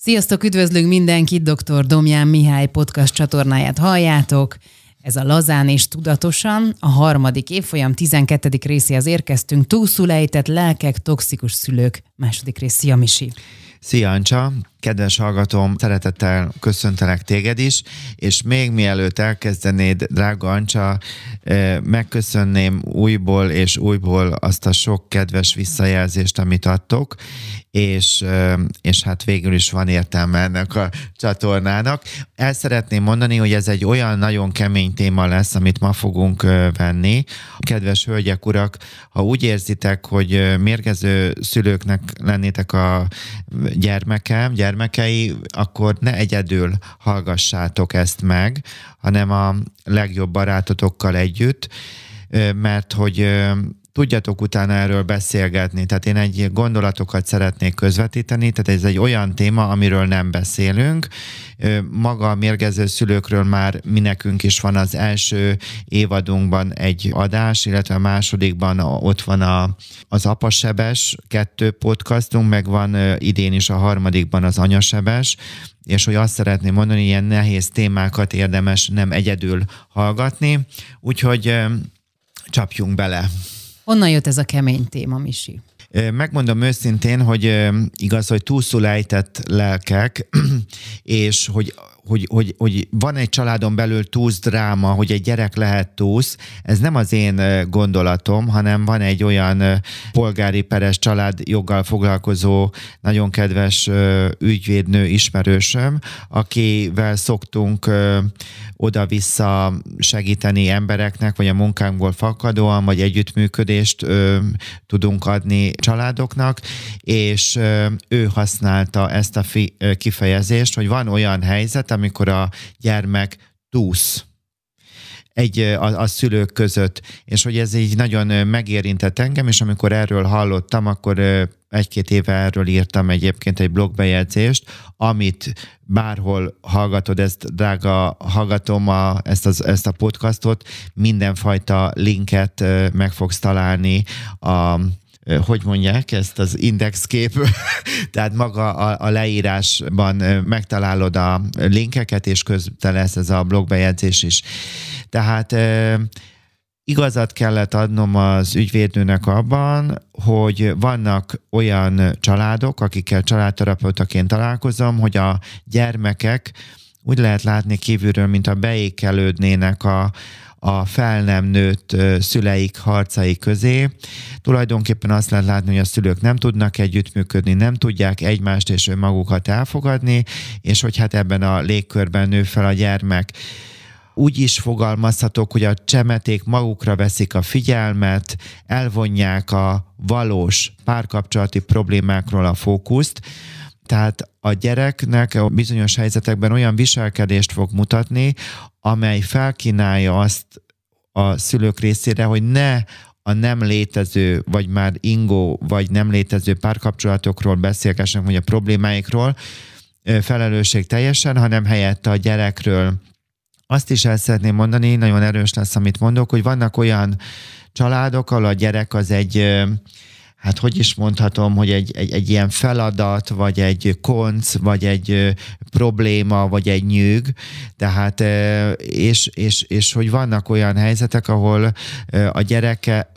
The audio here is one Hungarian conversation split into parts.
Sziasztok, üdvözlünk mindenkit, dr. Domján Mihály podcast csatornáját halljátok. Ez a Lazán és Tudatosan, a harmadik évfolyam 12. részéhez érkeztünk, túlszulejtett lelkek, toxikus szülők. Második rész, szia Misi! Szia Ancsa, kedves hallgatóm, szeretettel köszöntelek téged is, és még mielőtt elkezdenéd, drága Ancsa, eh, megköszönném újból és újból azt a sok kedves visszajelzést, amit adtok, és, és hát végül is van értelme ennek a csatornának. El szeretném mondani, hogy ez egy olyan nagyon kemény téma lesz, amit ma fogunk venni. Kedves hölgyek, urak, ha úgy érzitek, hogy mérgező szülőknek lennétek a gyermekem, gyermekei, akkor ne egyedül hallgassátok ezt meg, hanem a legjobb barátotokkal együtt, mert hogy tudjatok utána erről beszélgetni. Tehát én egy gondolatokat szeretnék közvetíteni, tehát ez egy olyan téma, amiről nem beszélünk. Maga a mérgező szülőkről már mi nekünk is van az első évadunkban egy adás, illetve a másodikban ott van a, az apasebes kettő podcastunk, meg van idén is a harmadikban az anyasebes, és hogy azt szeretném mondani, ilyen nehéz témákat érdemes nem egyedül hallgatni, úgyhogy csapjunk bele. Honnan jött ez a kemény téma, Misi? Megmondom őszintén, hogy igaz, hogy túlszul ejtett lelkek, és hogy hogy, hogy, hogy van egy családon belül túsz dráma, hogy egy gyerek lehet túsz, ez nem az én gondolatom, hanem van egy olyan polgári peres család joggal foglalkozó, nagyon kedves ügyvédnő ismerősöm, akivel szoktunk oda-vissza segíteni embereknek, vagy a munkánkból fakadóan, vagy együttműködést tudunk adni családoknak, és ő használta ezt a kifejezést, hogy van olyan helyzet, amikor a gyermek túsz egy a, a szülők között, és hogy ez így nagyon megérintett engem, és amikor erről hallottam, akkor egy-két éve erről írtam egyébként egy blogbejegyzést, amit bárhol hallgatod ezt, drága hallgatom a, ezt, az, ezt a podcastot, mindenfajta linket meg fogsz találni a hogy mondják ezt az indexkép, tehát maga a, a leírásban megtalálod a linkeket, és közte lesz ez a blogbejegyzés is. Tehát igazat kellett adnom az ügyvédnőnek abban, hogy vannak olyan családok, akikkel családterapeutaként találkozom, hogy a gyermekek úgy lehet látni kívülről, mint a beékelődnének a, a fel nem nőtt szüleik harcai közé. Tulajdonképpen azt lehet látni, hogy a szülők nem tudnak együttműködni, nem tudják egymást és önmagukat elfogadni, és hogy hát ebben a légkörben nő fel a gyermek úgy is fogalmazhatok, hogy a csemeték magukra veszik a figyelmet, elvonják a valós párkapcsolati problémákról a fókuszt, tehát a gyereknek a bizonyos helyzetekben olyan viselkedést fog mutatni, amely felkínálja azt a szülők részére, hogy ne a nem létező, vagy már ingó, vagy nem létező párkapcsolatokról beszélgessenek, vagy a problémáikról felelősség teljesen, hanem helyette a gyerekről. Azt is el szeretném mondani, nagyon erős lesz, amit mondok, hogy vannak olyan családok, ahol a gyerek az egy hát hogy is mondhatom, hogy egy, egy, egy ilyen feladat, vagy egy konc, vagy egy probléma, vagy egy nyűg, tehát és, és, és hogy vannak olyan helyzetek, ahol a gyereke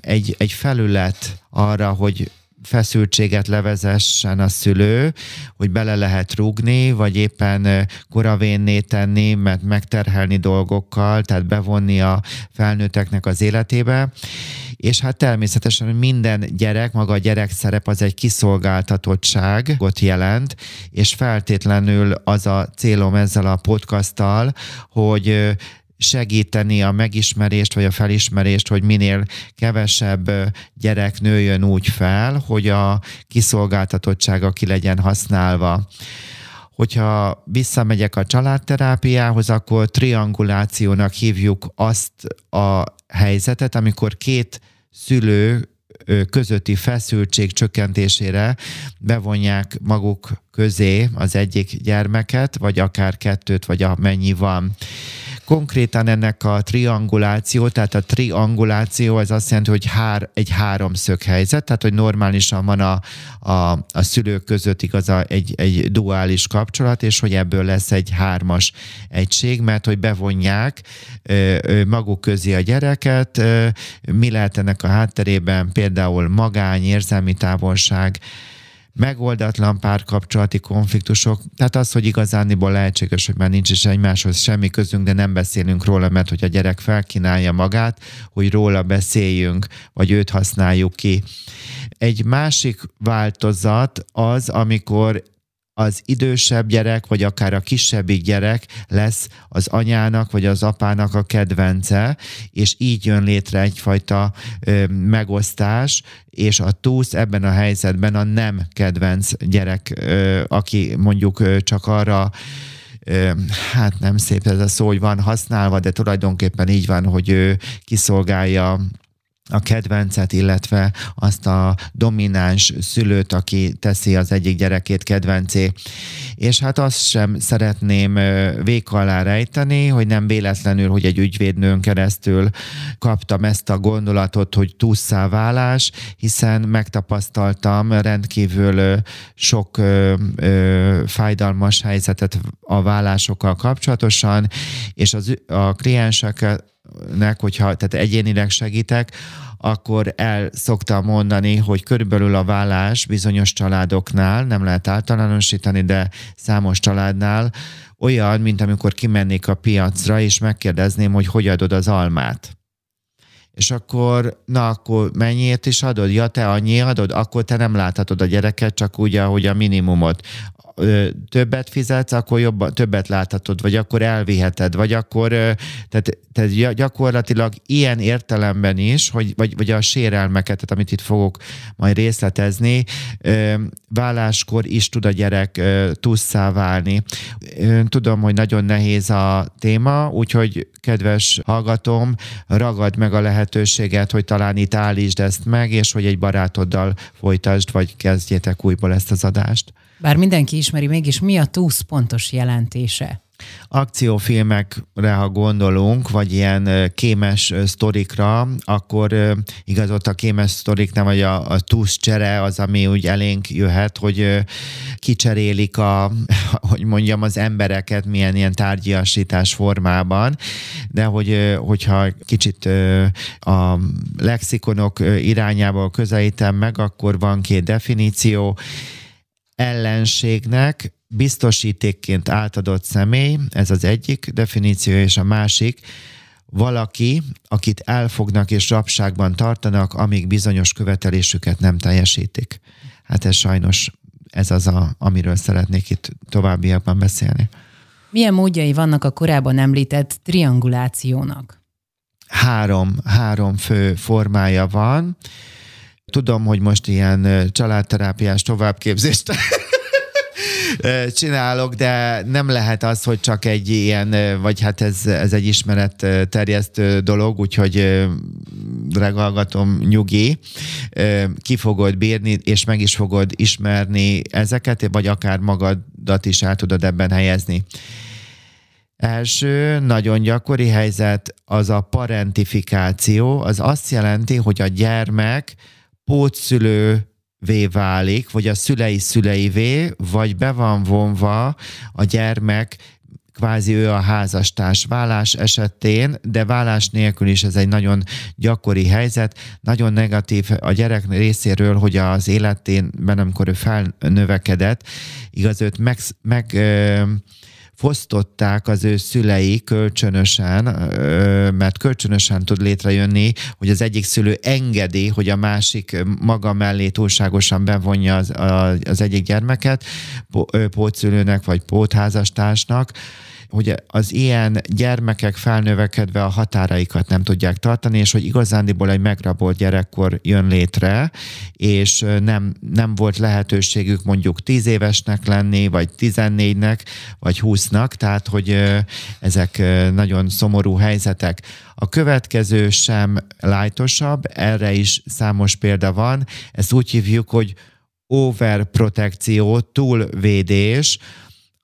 egy, egy felület arra, hogy feszültséget levezessen a szülő, hogy bele lehet rúgni, vagy éppen koravénné tenni, mert megterhelni dolgokkal, tehát bevonni a felnőtteknek az életébe és hát természetesen, minden gyerek, maga a gyerek szerep az egy kiszolgáltatottságot jelent, és feltétlenül az a célom ezzel a podcasttal, hogy segíteni a megismerést vagy a felismerést, hogy minél kevesebb gyerek nőjön úgy fel, hogy a kiszolgáltatottsága ki legyen használva. Hogyha visszamegyek a családterápiához, akkor triangulációnak hívjuk azt a helyzetet, amikor két szülő közötti feszültség csökkentésére bevonják maguk közé az egyik gyermeket, vagy akár kettőt, vagy amennyi van. Konkrétan ennek a trianguláció, tehát a trianguláció az azt jelenti, hogy hár, egy háromszög helyzet, tehát hogy normálisan van a, a, a szülők között igaz egy, egy duális kapcsolat, és hogy ebből lesz egy hármas egység, mert hogy bevonják maguk közé a gyereket, mi lehet ennek a hátterében, például magány, érzelmi távolság, megoldatlan párkapcsolati konfliktusok, tehát az, hogy igazániból lehetséges, hogy már nincs is egymáshoz semmi közünk, de nem beszélünk róla, mert hogy a gyerek felkínálja magát, hogy róla beszéljünk, vagy őt használjuk ki. Egy másik változat az, amikor az idősebb gyerek, vagy akár a kisebbik gyerek lesz az anyának, vagy az apának a kedvence, és így jön létre egyfajta ö, megosztás, és a túsz ebben a helyzetben a nem kedvenc gyerek, ö, aki mondjuk ö, csak arra hát nem szép ez a szó, hogy van használva, de tulajdonképpen így van, hogy ő kiszolgálja a kedvencet, illetve azt a domináns szülőt, aki teszi az egyik gyerekét kedvencé. És hát azt sem szeretném vék alá rejteni, hogy nem véletlenül, hogy egy ügyvédnőn keresztül kaptam ezt a gondolatot, hogy túlszá válás, hiszen megtapasztaltam rendkívül sok fájdalmas helyzetet a vállásokkal kapcsolatosan, és az, a kliensek nek, hogyha tehát egyénileg segítek, akkor el szoktam mondani, hogy körülbelül a vállás bizonyos családoknál, nem lehet általánosítani, de számos családnál olyan, mint amikor kimennék a piacra, és megkérdezném, hogy hogy adod az almát. És akkor, na akkor mennyiért is adod? Ja, te annyi adod? Akkor te nem láthatod a gyereket, csak úgy, ahogy a minimumot többet fizetsz, akkor jobban, többet láthatod, vagy akkor elviheted, vagy akkor, tehát, tehát gyakorlatilag ilyen értelemben is, hogy, vagy, vagy a sérelmeket, tehát amit itt fogok majd részletezni, válláskor is tud a gyerek tusszá válni. Tudom, hogy nagyon nehéz a téma, úgyhogy kedves hallgatom, ragad meg a lehetőséget, hogy talán itt állítsd ezt meg, és hogy egy barátoddal folytasd, vagy kezdjétek újból ezt az adást. Bár mindenki ismeri, mégis mi a túsz pontos jelentése? akciófilmekre, ha gondolunk, vagy ilyen kémes sztorikra, akkor igaz ott a kémes sztoriknál, vagy a, a túsz csere az, ami úgy elénk jöhet, hogy kicserélik a, hogy mondjam, az embereket milyen ilyen tárgyiasítás formában, de hogy, hogyha kicsit a lexikonok irányából közelítem meg, akkor van két definíció, ellenségnek biztosítékként átadott személy, ez az egyik definíció, és a másik, valaki, akit elfognak és rabságban tartanak, amíg bizonyos követelésüket nem teljesítik. Hát ez sajnos ez az, a, amiről szeretnék itt továbbiakban beszélni. Milyen módjai vannak a korábban említett triangulációnak? Három, három fő formája van. Tudom, hogy most ilyen családterápiás továbbképzést csinálok, de nem lehet az, hogy csak egy ilyen, vagy hát ez, ez egy ismeret terjesztő dolog, úgyhogy regalgatom nyugi, ki fogod bírni, és meg is fogod ismerni ezeket, vagy akár magadat is el tudod ebben helyezni. Első nagyon gyakori helyzet az a parentifikáció, az azt jelenti, hogy a gyermek pótszülővé válik, vagy a szülei szüleivé, vagy be van vonva a gyermek kvázi ő a házastárs vállás esetén, de vállás nélkül is ez egy nagyon gyakori helyzet. Nagyon negatív a gyerek részéről, hogy az életében, amikor ő felnövekedett, igaz, őt meg, meg fosztották az ő szülei kölcsönösen, mert kölcsönösen tud létrejönni, hogy az egyik szülő engedi, hogy a másik maga mellé túlságosan bevonja az, az egyik gyermeket, pótszülőnek vagy pótházastársnak, hogy az ilyen gyermekek felnövekedve a határaikat nem tudják tartani, és hogy igazándiból egy megrabolt gyerekkor jön létre, és nem, nem volt lehetőségük mondjuk tíz évesnek lenni, vagy tizennégynek, vagy húsznak, tehát hogy ezek nagyon szomorú helyzetek. A következő sem lájtosabb, erre is számos példa van, ezt úgy hívjuk, hogy overprotekció, túlvédés,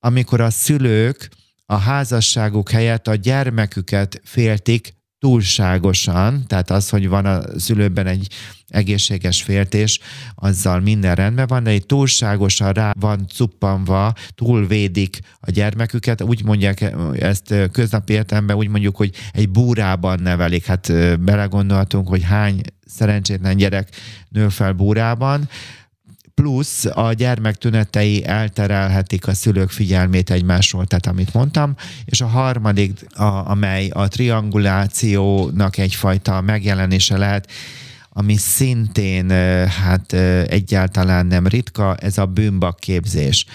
amikor a szülők a házasságuk helyett a gyermeküket féltik túlságosan, tehát az, hogy van a szülőben egy egészséges féltés, azzal minden rendben van, de egy túlságosan rá van cuppanva, túlvédik a gyermeküket, úgy mondják ezt köznapi értelemben, úgy mondjuk, hogy egy búrában nevelik. Hát belegondolhatunk, hogy hány szerencsétlen gyerek nő fel búrában, plusz a gyermek tünetei elterelhetik a szülők figyelmét egymásról, tehát amit mondtam, és a harmadik, a, amely a triangulációnak egyfajta megjelenése lehet, ami szintén hát egyáltalán nem ritka, ez a bűnbak képzés.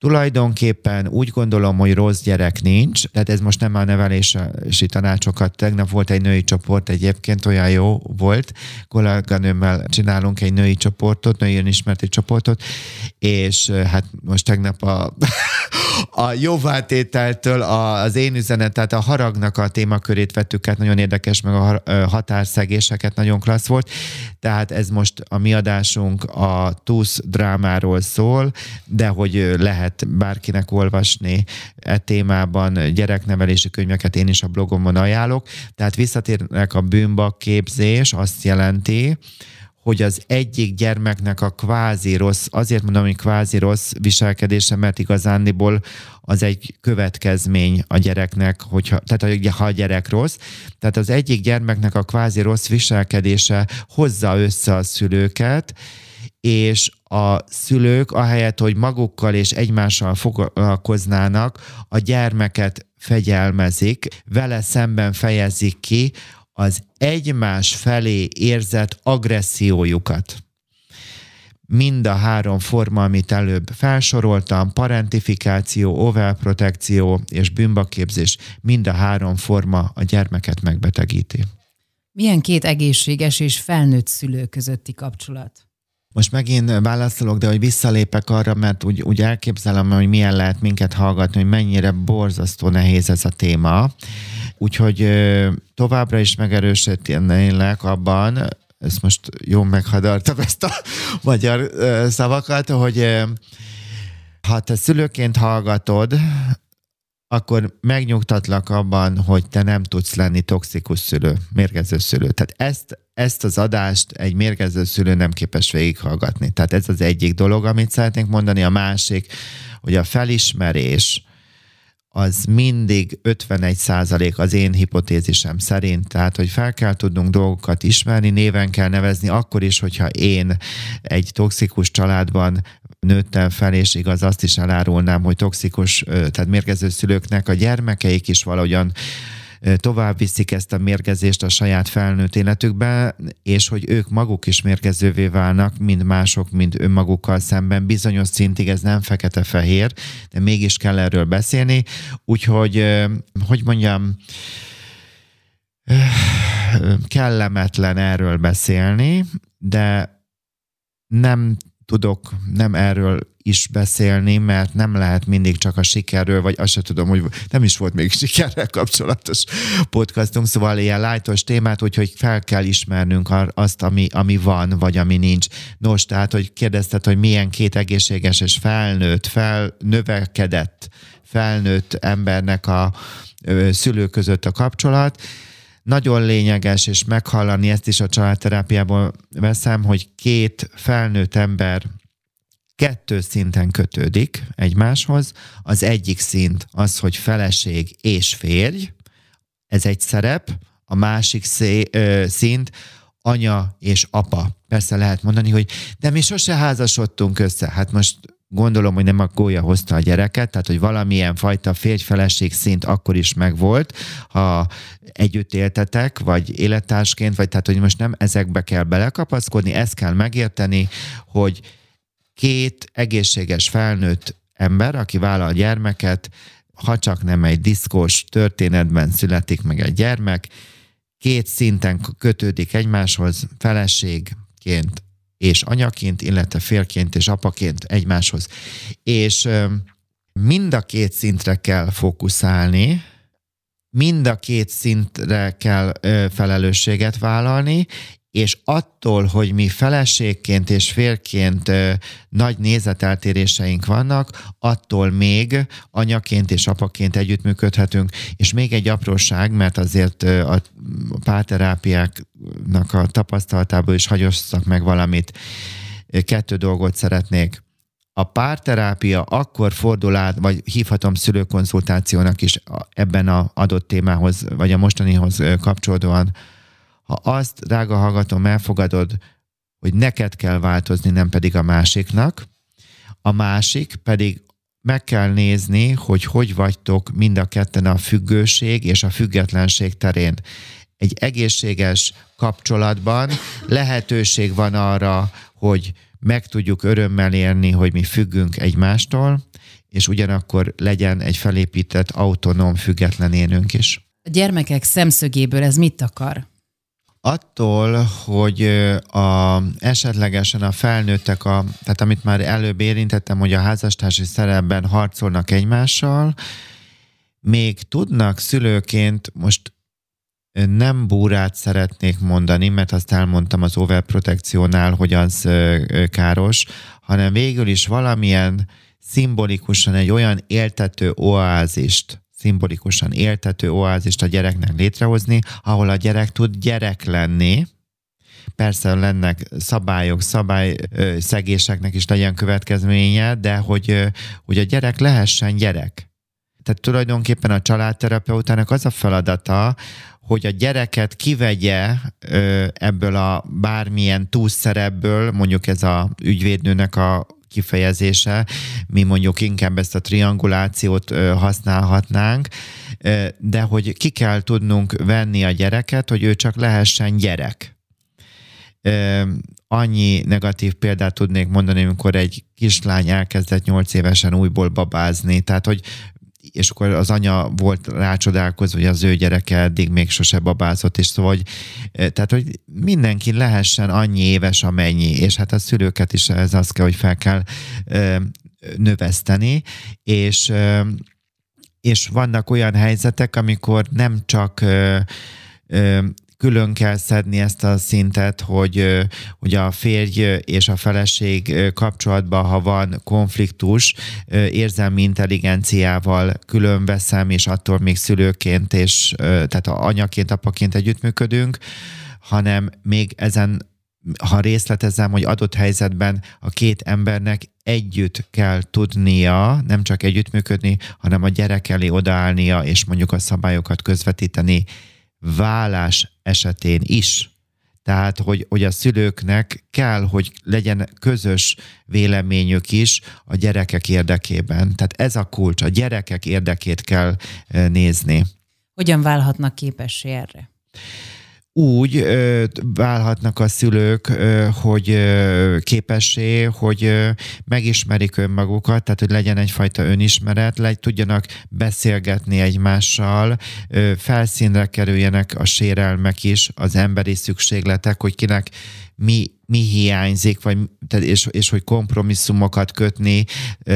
Tulajdonképpen úgy gondolom, hogy rossz gyerek nincs, tehát ez most nem a nevelési tanácsokat. Tegnap volt egy női csoport, egyébként olyan jó volt, kolléganőmmel csinálunk egy női csoportot, női önismerti csoportot, és hát most tegnap a, a jóváltételtől az én üzenet, tehát a haragnak a témakörét vettük át, nagyon érdekes, meg a határszegéseket nagyon klassz volt, tehát ez most a mi adásunk a TUSZ drámáról szól, de hogy lehet lehet bárkinek olvasni e témában gyereknevelési könyveket, én is a blogomon ajánlok. Tehát visszatérnek a bűnbak képzés, azt jelenti, hogy az egyik gyermeknek a kvázi rossz, azért mondom, hogy kvázi rossz viselkedése, mert igazándiból az egy következmény a gyereknek, hogyha, tehát ha a gyerek rossz, tehát az egyik gyermeknek a kvázi rossz viselkedése hozza össze a szülőket, és a szülők ahelyett, hogy magukkal és egymással foglalkoznának, a gyermeket fegyelmezik, vele szemben fejezik ki az egymás felé érzett agressziójukat. Mind a három forma, amit előbb felsoroltam, parentifikáció, overprotekció és bűnbaképzés, mind a három forma a gyermeket megbetegíti. Milyen két egészséges és felnőtt szülő közötti kapcsolat? Most megint válaszolok, de hogy visszalépek arra, mert úgy, úgy elképzelem, hogy milyen lehet minket hallgatni, hogy mennyire borzasztó nehéz ez a téma. Úgyhogy továbbra is megerősítenélek abban, ezt most jó meghadartam ezt a magyar szavakat, hogy ha te szülőként hallgatod, akkor megnyugtatlak abban, hogy te nem tudsz lenni toxikus szülő, mérgező szülő. Tehát ezt, ezt az adást egy mérgező szülő nem képes végighallgatni. Tehát ez az egyik dolog, amit szeretnénk mondani. A másik, hogy a felismerés, az mindig 51 százalék az én hipotézisem szerint. Tehát, hogy fel kell tudnunk dolgokat ismerni, néven kell nevezni, akkor is, hogyha én egy toxikus családban nőttem fel, és igaz, azt is elárulnám, hogy toxikus, tehát mérgező szülőknek a gyermekeik is valahogyan tovább viszik ezt a mérgezést a saját felnőtt életükbe, és hogy ők maguk is mérgezővé válnak, mind mások, mind önmagukkal szemben. Bizonyos szintig ez nem fekete-fehér, de mégis kell erről beszélni. Úgyhogy, hogy mondjam, kellemetlen erről beszélni, de nem tudok nem erről is beszélni, mert nem lehet mindig csak a sikerről, vagy azt sem tudom, hogy nem is volt még sikerrel kapcsolatos podcastunk, szóval ilyen lájtos témát, úgyhogy fel kell ismernünk azt, ami, ami van, vagy ami nincs. Nos, tehát, hogy kérdezted, hogy milyen két egészséges és felnőtt, felnövekedett, felnőtt embernek a szülő között a kapcsolat, nagyon lényeges, és meghallani ezt is a családterápiából veszem, hogy két felnőtt ember kettő szinten kötődik egymáshoz. Az egyik szint az, hogy feleség és férj, ez egy szerep, a másik szé- ö, szint anya és apa. Persze lehet mondani, hogy de mi sose házasodtunk össze. Hát most gondolom, hogy nem a gólya hozta a gyereket, tehát hogy valamilyen fajta férj-feleség szint akkor is megvolt, ha együtt éltetek, vagy élettársként, vagy tehát, hogy most nem ezekbe kell belekapaszkodni, ezt kell megérteni, hogy két egészséges felnőtt ember, aki vállal gyermeket, ha csak nem egy diszkós történetben születik meg egy gyermek, két szinten kötődik egymáshoz, feleségként és anyaként, illetve félként és apaként egymáshoz. És mind a két szintre kell fókuszálni, mind a két szintre kell felelősséget vállalni, és attól, hogy mi feleségként és férként ö, nagy nézeteltéréseink vannak, attól még anyaként és apaként együttműködhetünk. És még egy apróság, mert azért ö, a párterápiáknak a tapasztalatából is hagyosszak meg valamit. Kettő dolgot szeretnék a párterápia akkor fordul át, vagy hívhatom szülőkonzultációnak is ebben a adott témához, vagy a mostanihoz kapcsolódóan, ha azt, drága hallgatom, elfogadod, hogy neked kell változni, nem pedig a másiknak, a másik pedig meg kell nézni, hogy hogy vagytok mind a ketten a függőség és a függetlenség terén. Egy egészséges kapcsolatban lehetőség van arra, hogy meg tudjuk örömmel érni, hogy mi függünk egymástól, és ugyanakkor legyen egy felépített, autonóm, független énünk is. A gyermekek szemszögéből ez mit akar? Attól, hogy a, esetlegesen a felnőttek, a, tehát amit már előbb érintettem, hogy a házastársi szerepben harcolnak egymással, még tudnak szülőként, most nem búrát szeretnék mondani, mert azt elmondtam az overprotekciónál, hogy az káros, hanem végül is valamilyen szimbolikusan egy olyan éltető oázist, szimbolikusan éltető oázist a gyereknek létrehozni, ahol a gyerek tud gyerek lenni, persze lennek szabályok, szabályszegéseknek is legyen következménye, de hogy, hogy a gyerek lehessen gyerek. Tehát tulajdonképpen a családterapeutának az a feladata, hogy a gyereket kivegye ebből a bármilyen túlszerepből, mondjuk ez a ügyvédnőnek a kifejezése, mi mondjuk inkább ezt a triangulációt használhatnánk, de hogy ki kell tudnunk venni a gyereket, hogy ő csak lehessen gyerek. Annyi negatív példát tudnék mondani, amikor egy kislány elkezdett nyolc évesen újból babázni, tehát hogy és akkor az anya volt rácsodálkozva, hogy az ő gyereke eddig még sose babázott, és szóval, hogy, eh, tehát, hogy mindenki lehessen annyi éves, amennyi, és hát a szülőket is ez az kell, hogy fel kell ö, növeszteni, és ö, és vannak olyan helyzetek, amikor nem csak ö, külön kell szedni ezt a szintet, hogy, hogy a férj és a feleség kapcsolatban, ha van konfliktus, érzelmi intelligenciával külön veszem, és attól még szülőként, és tehát anyaként, apaként együttműködünk, hanem még ezen ha részletezem, hogy adott helyzetben a két embernek együtt kell tudnia, nem csak együttműködni, hanem a gyerek elé odaállnia, és mondjuk a szabályokat közvetíteni vállás esetén is. Tehát, hogy, hogy a szülőknek kell, hogy legyen közös véleményük is a gyerekek érdekében. Tehát ez a kulcs, a gyerekek érdekét kell eh, nézni. Hogyan válhatnak képessé erre? Úgy ö, válhatnak a szülők, ö, hogy ö, képessé, hogy ö, megismerik önmagukat, tehát hogy legyen egyfajta önismeret, le, tudjanak beszélgetni egymással, ö, felszínre kerüljenek a sérelmek is, az emberi szükségletek, hogy kinek mi, mi hiányzik, vagy, és, és hogy kompromisszumokat kötni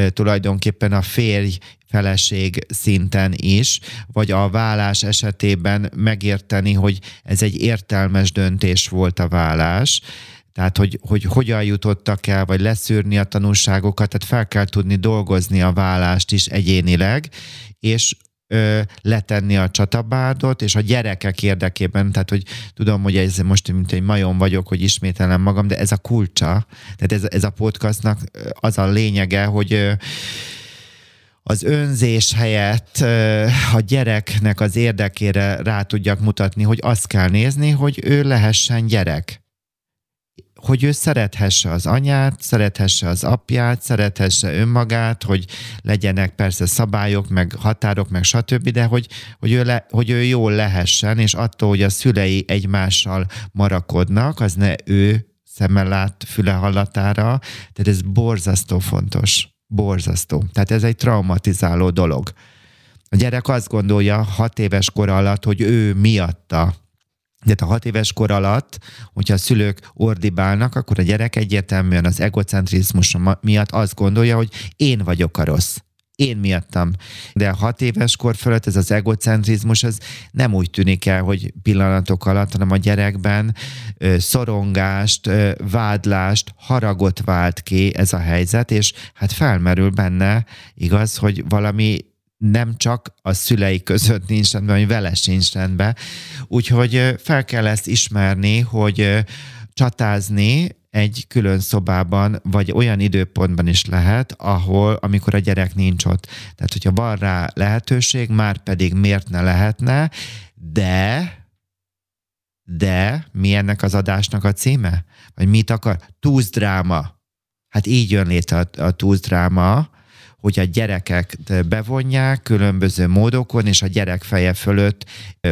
tulajdonképpen a férj feleség szinten is, vagy a vállás esetében megérteni, hogy ez egy értelmes döntés volt a vállás, tehát, hogy, hogy hogyan jutottak el, vagy leszűrni a tanulságokat, tehát fel kell tudni dolgozni a vállást is egyénileg, és letenni a csatabárdot, és a gyerekek érdekében, tehát hogy tudom, hogy ez most mint egy majom vagyok, hogy ismételem magam, de ez a kulcsa, tehát ez, ez a podcastnak az a lényege, hogy az önzés helyett a gyereknek az érdekére rá tudjak mutatni, hogy azt kell nézni, hogy ő lehessen gyerek hogy ő szerethesse az anyát, szerethesse az apját, szerethesse önmagát, hogy legyenek persze szabályok, meg határok, meg stb., de hogy, hogy, ő, le, hogy ő jól lehessen, és attól, hogy a szülei egymással marakodnak, az ne ő szemmel lát füle hallatára, tehát ez borzasztó fontos. Borzasztó. Tehát ez egy traumatizáló dolog. A gyerek azt gondolja hat éves kor alatt, hogy ő miatta de a hat éves kor alatt, hogyha a szülők ordibálnak, akkor a gyerek egyértelműen az egocentrizmus miatt azt gondolja, hogy én vagyok a rossz. én miattam. De hat éves kor fölött ez az egocentrizmus, ez nem úgy tűnik el, hogy pillanatok alatt, hanem a gyerekben szorongást, vádlást, haragot vált ki ez a helyzet, és hát felmerül benne, igaz, hogy valami nem csak a szülei között nincs rendben, vagy vele sincs rendben. Úgyhogy fel kell ezt ismerni, hogy csatázni egy külön szobában, vagy olyan időpontban is lehet, ahol, amikor a gyerek nincs ott. Tehát, hogyha van rá lehetőség, már pedig miért ne lehetne, de de mi ennek az adásnak a címe? Vagy mit akar? Túzdráma. Hát így jön létre a, a túzdráma, hogy a gyerekek bevonják különböző módokon, és a gyerek feje fölött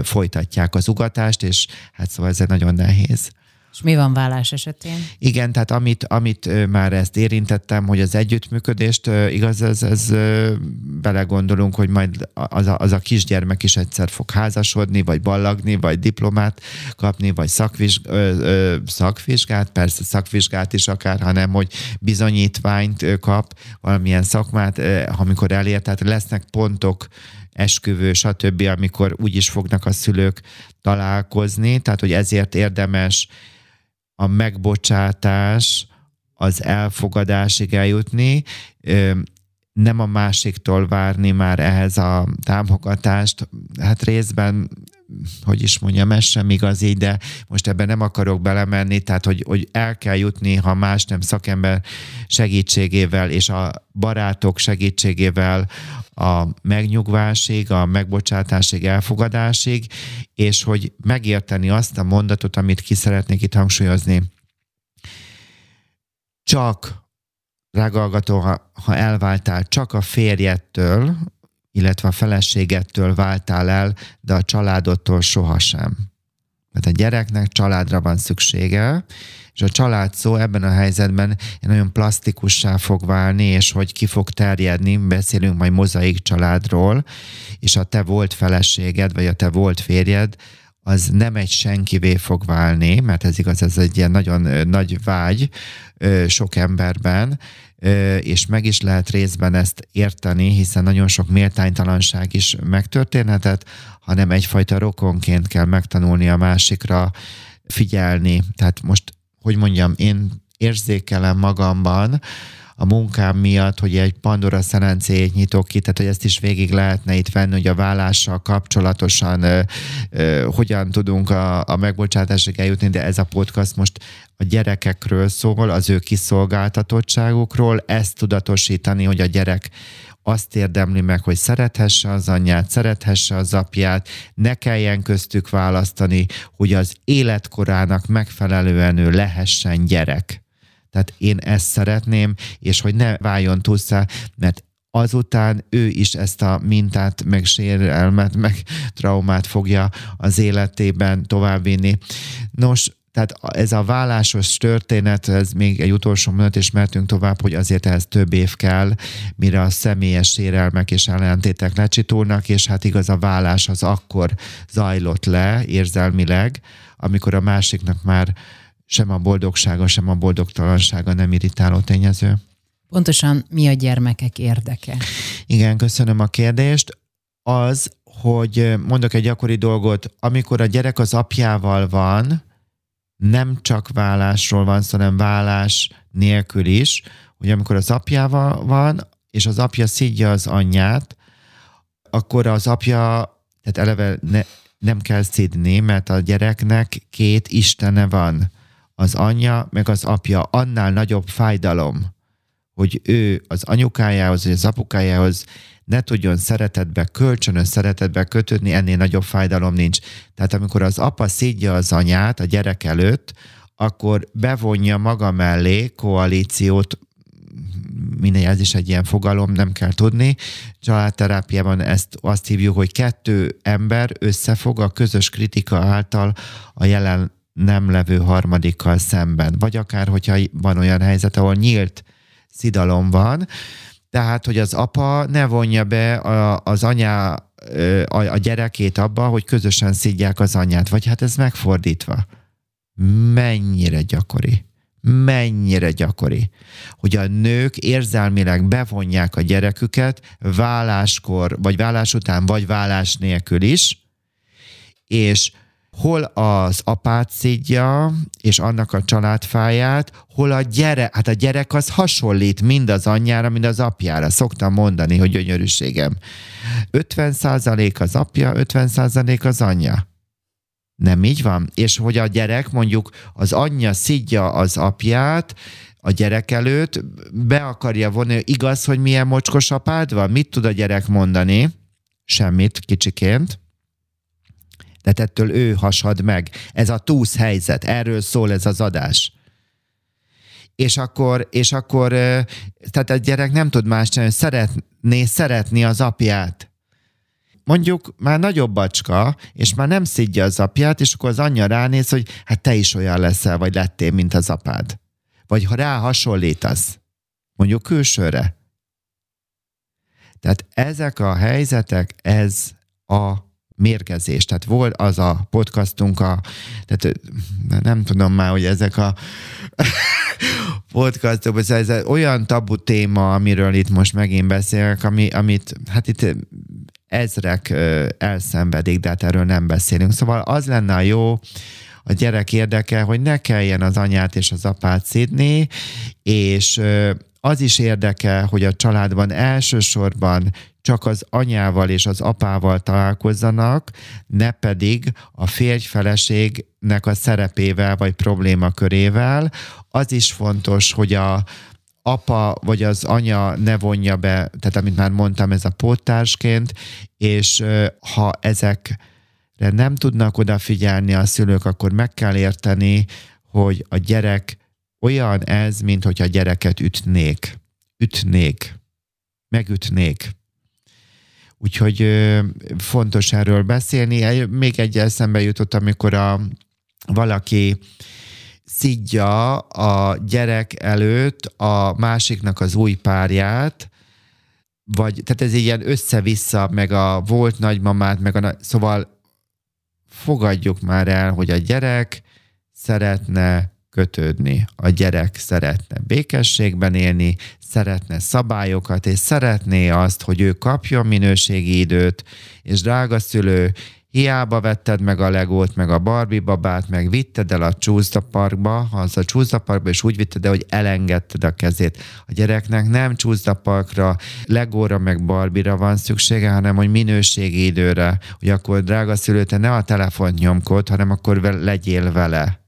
folytatják az ugatást, és hát szóval ez nagyon nehéz. És mi van vállás esetén? Igen, tehát amit, amit már ezt érintettem, hogy az együttműködést, igaz, ez, ez belegondolunk, hogy majd az a, az a kisgyermek is egyszer fog házasodni, vagy ballagni, vagy diplomát kapni, vagy szakvizs, ö, ö, szakvizsgát, persze szakvizsgát is akár, hanem hogy bizonyítványt kap, valamilyen szakmát, amikor elér, tehát lesznek pontok, esküvő, stb., amikor úgy is fognak a szülők találkozni, tehát hogy ezért érdemes a megbocsátás, az elfogadásig eljutni, nem a másiktól várni már ehhez a támogatást. Hát részben, hogy is mondjam, ez sem igaz így, de most ebben nem akarok belemenni, tehát hogy, hogy el kell jutni, ha más nem szakember segítségével és a barátok segítségével a megnyugvásig, a megbocsátásig, elfogadásig, és hogy megérteni azt a mondatot, amit ki szeretnék itt hangsúlyozni. Csak, rágalgató, ha, ha elváltál, csak a férjettől, illetve a feleségettől váltál el, de a családodtól sohasem. Mert a gyereknek családra van szüksége, és a család szó ebben a helyzetben nagyon plastikussá fog válni, és hogy ki fog terjedni, beszélünk majd mozaik családról, és a te volt feleséged, vagy a te volt férjed, az nem egy senkivé fog válni, mert ez igaz, ez egy ilyen nagyon nagy vágy sok emberben, és meg is lehet részben ezt érteni, hiszen nagyon sok méltánytalanság is megtörténhetett, hanem egyfajta rokonként kell megtanulni a másikra figyelni. Tehát most hogy mondjam, én érzékelem magamban, a munkám miatt, hogy egy Pandora szerencéjét nyitok ki, tehát hogy ezt is végig lehetne itt venni, hogy a vállással kapcsolatosan ö, ö, hogyan tudunk a, a megbocsátásig eljutni, de ez a podcast most a gyerekekről szól, az ő kiszolgáltatottságukról, ezt tudatosítani, hogy a gyerek azt érdemli meg, hogy szerethesse az anyját, szerethesse az apját, ne kelljen köztük választani, hogy az életkorának megfelelően ő lehessen gyerek. Tehát én ezt szeretném, és hogy ne váljon túlszá, mert azután ő is ezt a mintát, meg sérelmet, meg traumát fogja az életében továbbvinni. Nos, tehát ez a vállásos történet, ez még egy utolsó mondat, és mertünk tovább, hogy azért ehhez több év kell, mire a személyes sérelmek és ellentétek lecsitulnak, és hát igaz a vállás az akkor zajlott le érzelmileg, amikor a másiknak már sem a boldogsága, sem a boldogtalansága nem irritáló tényező. Pontosan mi a gyermekek érdeke? Igen, köszönöm a kérdést. Az, hogy mondok egy gyakori dolgot, amikor a gyerek az apjával van, nem csak vállásról van szó, hanem vállás nélkül is, hogy amikor az apjával van, és az apja szidja az anyját, akkor az apja, tehát eleve ne, nem kell szidni, mert a gyereknek két istene van. Az anyja, meg az apja. Annál nagyobb fájdalom, hogy ő az anyukájához, vagy az apukájához ne tudjon szeretetbe, kölcsönös szeretetbe kötődni, ennél nagyobb fájdalom nincs. Tehát amikor az apa szidja az anyát a gyerek előtt, akkor bevonja maga mellé koalíciót, mindegy, ez is egy ilyen fogalom, nem kell tudni. Családterápiában ezt azt hívjuk, hogy kettő ember összefog a közös kritika által a jelen nem levő harmadikkal szemben. Vagy akár, hogyha van olyan helyzet, ahol nyílt szidalom van, tehát, hogy az apa ne vonja be a, az anyá, a, a gyerekét abba, hogy közösen szidják az anyát. Vagy hát ez megfordítva. Mennyire gyakori. mennyire gyakori, hogy a nők érzelmileg bevonják a gyereküket válláskor, vagy vállás után, vagy vállás nélkül is, és hol az apát szidja, és annak a családfáját, hol a gyerek, hát a gyerek az hasonlít mind az anyjára, mind az apjára. Szoktam mondani, hogy gyönyörűségem. 50% az apja, 50% az anyja. Nem így van? És hogy a gyerek mondjuk az anyja szidja az apját, a gyerek előtt, be akarja vonni, igaz, hogy milyen mocskos apád van? Mit tud a gyerek mondani? Semmit, kicsiként de ettől ő hasad meg. Ez a túsz helyzet, erről szól ez az adás. És akkor, és akkor tehát a gyerek nem tud más csinálni, szeretné szeretni az apját. Mondjuk már nagyobb bacska, és már nem szidja az apját, és akkor az anyja ránéz, hogy hát te is olyan leszel, vagy lettél, mint az apád. Vagy ha rá hasonlítasz, mondjuk külsőre. Tehát ezek a helyzetek, ez a mérgezés. Tehát volt az a podcastunk, a, tehát nem tudom már, hogy ezek a podcastok, ez olyan tabu téma, amiről itt most megint beszélek, ami, amit hát itt ezrek elszenvedik, de hát erről nem beszélünk. Szóval az lenne a jó, a gyerek érdeke, hogy ne kelljen az anyát és az apát szidni, és az is érdekel, hogy a családban elsősorban csak az anyával és az apával találkozzanak, ne pedig a férj-feleségnek a szerepével vagy problémakörével. Az is fontos, hogy a, apa vagy az anya ne vonja be, tehát amit már mondtam, ez a póttársként, és ha ezekre nem tudnak odafigyelni a szülők, akkor meg kell érteni, hogy a gyerek olyan ez, mint hogy a gyereket ütnék. Ütnék. Megütnék. Úgyhogy fontos erről beszélni. Még egy eszembe jutott, amikor a, valaki szidja a gyerek előtt a másiknak az új párját, vagy, tehát ez ilyen össze-vissza, meg a volt nagymamát, meg a, szóval fogadjuk már el, hogy a gyerek szeretne kötődni. A gyerek szeretne békességben élni, szeretne szabályokat, és szeretné azt, hogy ő kapjon minőségi időt, és drága szülő, hiába vetted meg a legót, meg a Barbie babát, meg vitted el a Csúszda parkba, az a Csúszda parkba, és úgy vitted el, hogy elengedted a kezét. A gyereknek nem Csúszda parkra, legóra, meg Barbira van szüksége, hanem hogy minőségi időre, hogy akkor drága szülő, te ne a telefont nyomkod, hanem akkor legyél vele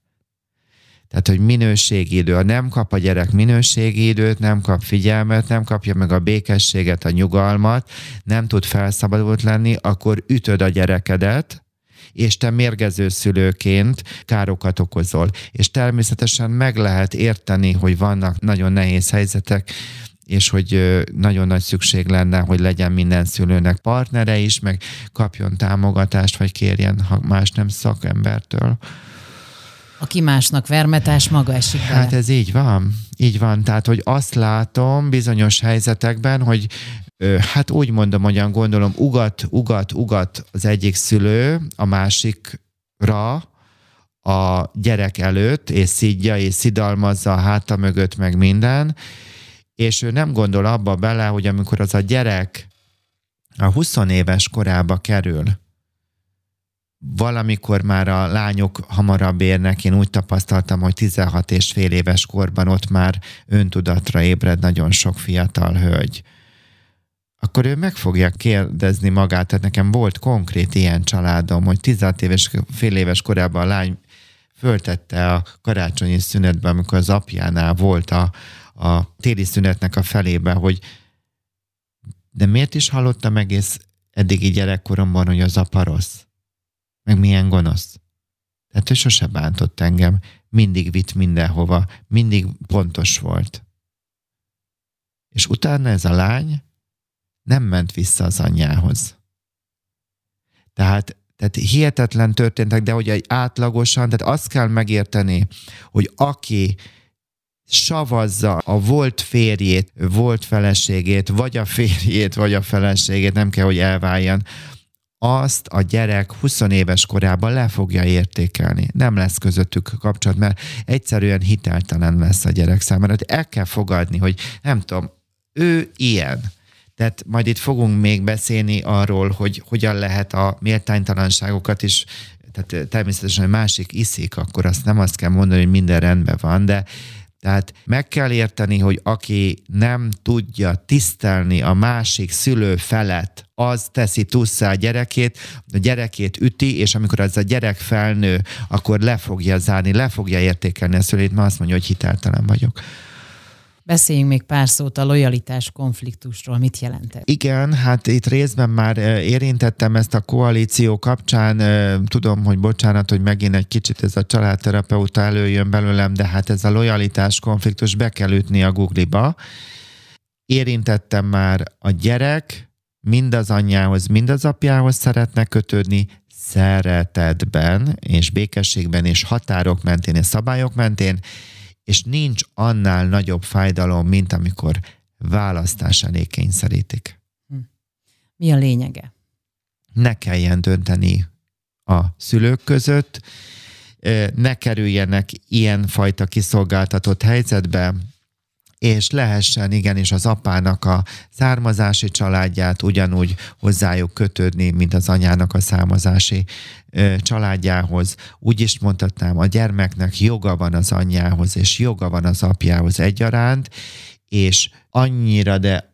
tehát, hogy minőségi idő. Ha nem kap a gyerek minőségi időt, nem kap figyelmet, nem kapja meg a békességet, a nyugalmat, nem tud felszabadult lenni, akkor ütöd a gyerekedet, és te mérgező szülőként károkat okozol. És természetesen meg lehet érteni, hogy vannak nagyon nehéz helyzetek, és hogy nagyon nagy szükség lenne, hogy legyen minden szülőnek partnere is, meg kapjon támogatást, vagy kérjen, ha más nem szakembertől. Aki másnak vermetás, maga esik bele. Hát ez így van. Így van. Tehát, hogy azt látom bizonyos helyzetekben, hogy hát úgy mondom, hogyan gondolom, ugat, ugat, ugat az egyik szülő a másikra, a gyerek előtt, és szidja, és szidalmazza a háta mögött, meg minden, és ő nem gondol abba bele, hogy amikor az a gyerek a 20 éves korába kerül, valamikor már a lányok hamarabb érnek, én úgy tapasztaltam, hogy 16 és fél éves korban ott már öntudatra ébred nagyon sok fiatal hölgy. Akkor ő meg fogja kérdezni magát, tehát nekem volt konkrét ilyen családom, hogy 16 éves, fél éves korában a lány föltette a karácsonyi szünetben, amikor az apjánál volt a, a téli szünetnek a felébe, hogy de miért is hallottam egész eddigi gyerekkoromban, hogy az apa rossz? Meg milyen gonosz. Tehát ő sose bántott engem, mindig vitt mindenhova, mindig pontos volt. És utána ez a lány nem ment vissza az anyjához. Tehát, tehát hihetetlen történtek, de hogy egy átlagosan, tehát azt kell megérteni, hogy aki savazza a volt férjét, volt feleségét, vagy a férjét, vagy a feleségét, nem kell, hogy elváljon, azt a gyerek 20 éves korában le fogja értékelni. Nem lesz közöttük kapcsolat, mert egyszerűen hiteltelen lesz a gyerek számára. El kell fogadni, hogy nem tudom, ő ilyen. Tehát majd itt fogunk még beszélni arról, hogy hogyan lehet a méltánytalanságokat is tehát természetesen, hogy másik iszik, akkor azt nem azt kell mondani, hogy minden rendben van, de tehát meg kell érteni, hogy aki nem tudja tisztelni a másik szülő felett, az teszi tusszá a gyerekét, a gyerekét üti, és amikor ez a gyerek felnő, akkor le fogja zárni, le fogja értékelni a szülét, mert azt mondja, hogy hiteltelen vagyok. Beszéljünk még pár szót a lojalitás konfliktusról. Mit jelent ez? Igen, hát itt részben már érintettem ezt a koalíció kapcsán. Tudom, hogy bocsánat, hogy megint egy kicsit ez a családterapeuta előjön belőlem, de hát ez a lojalitás konfliktus be kell ütni a Google-ba. Érintettem már a gyerek, mind az anyjához, mind az apjához szeretne kötődni, szeretetben és békességben és határok mentén és szabályok mentén, és nincs annál nagyobb fájdalom, mint amikor választás elé kényszerítik. Hm. Mi a lényege? Ne kelljen dönteni a szülők között, ne kerüljenek ilyen fajta kiszolgáltatott helyzetbe, és lehessen igenis az apának a származási családját ugyanúgy hozzájuk kötődni, mint az anyának a származási családjához. Úgy is mondhatnám, a gyermeknek joga van az anyjához, és joga van az apjához egyaránt, és annyira, de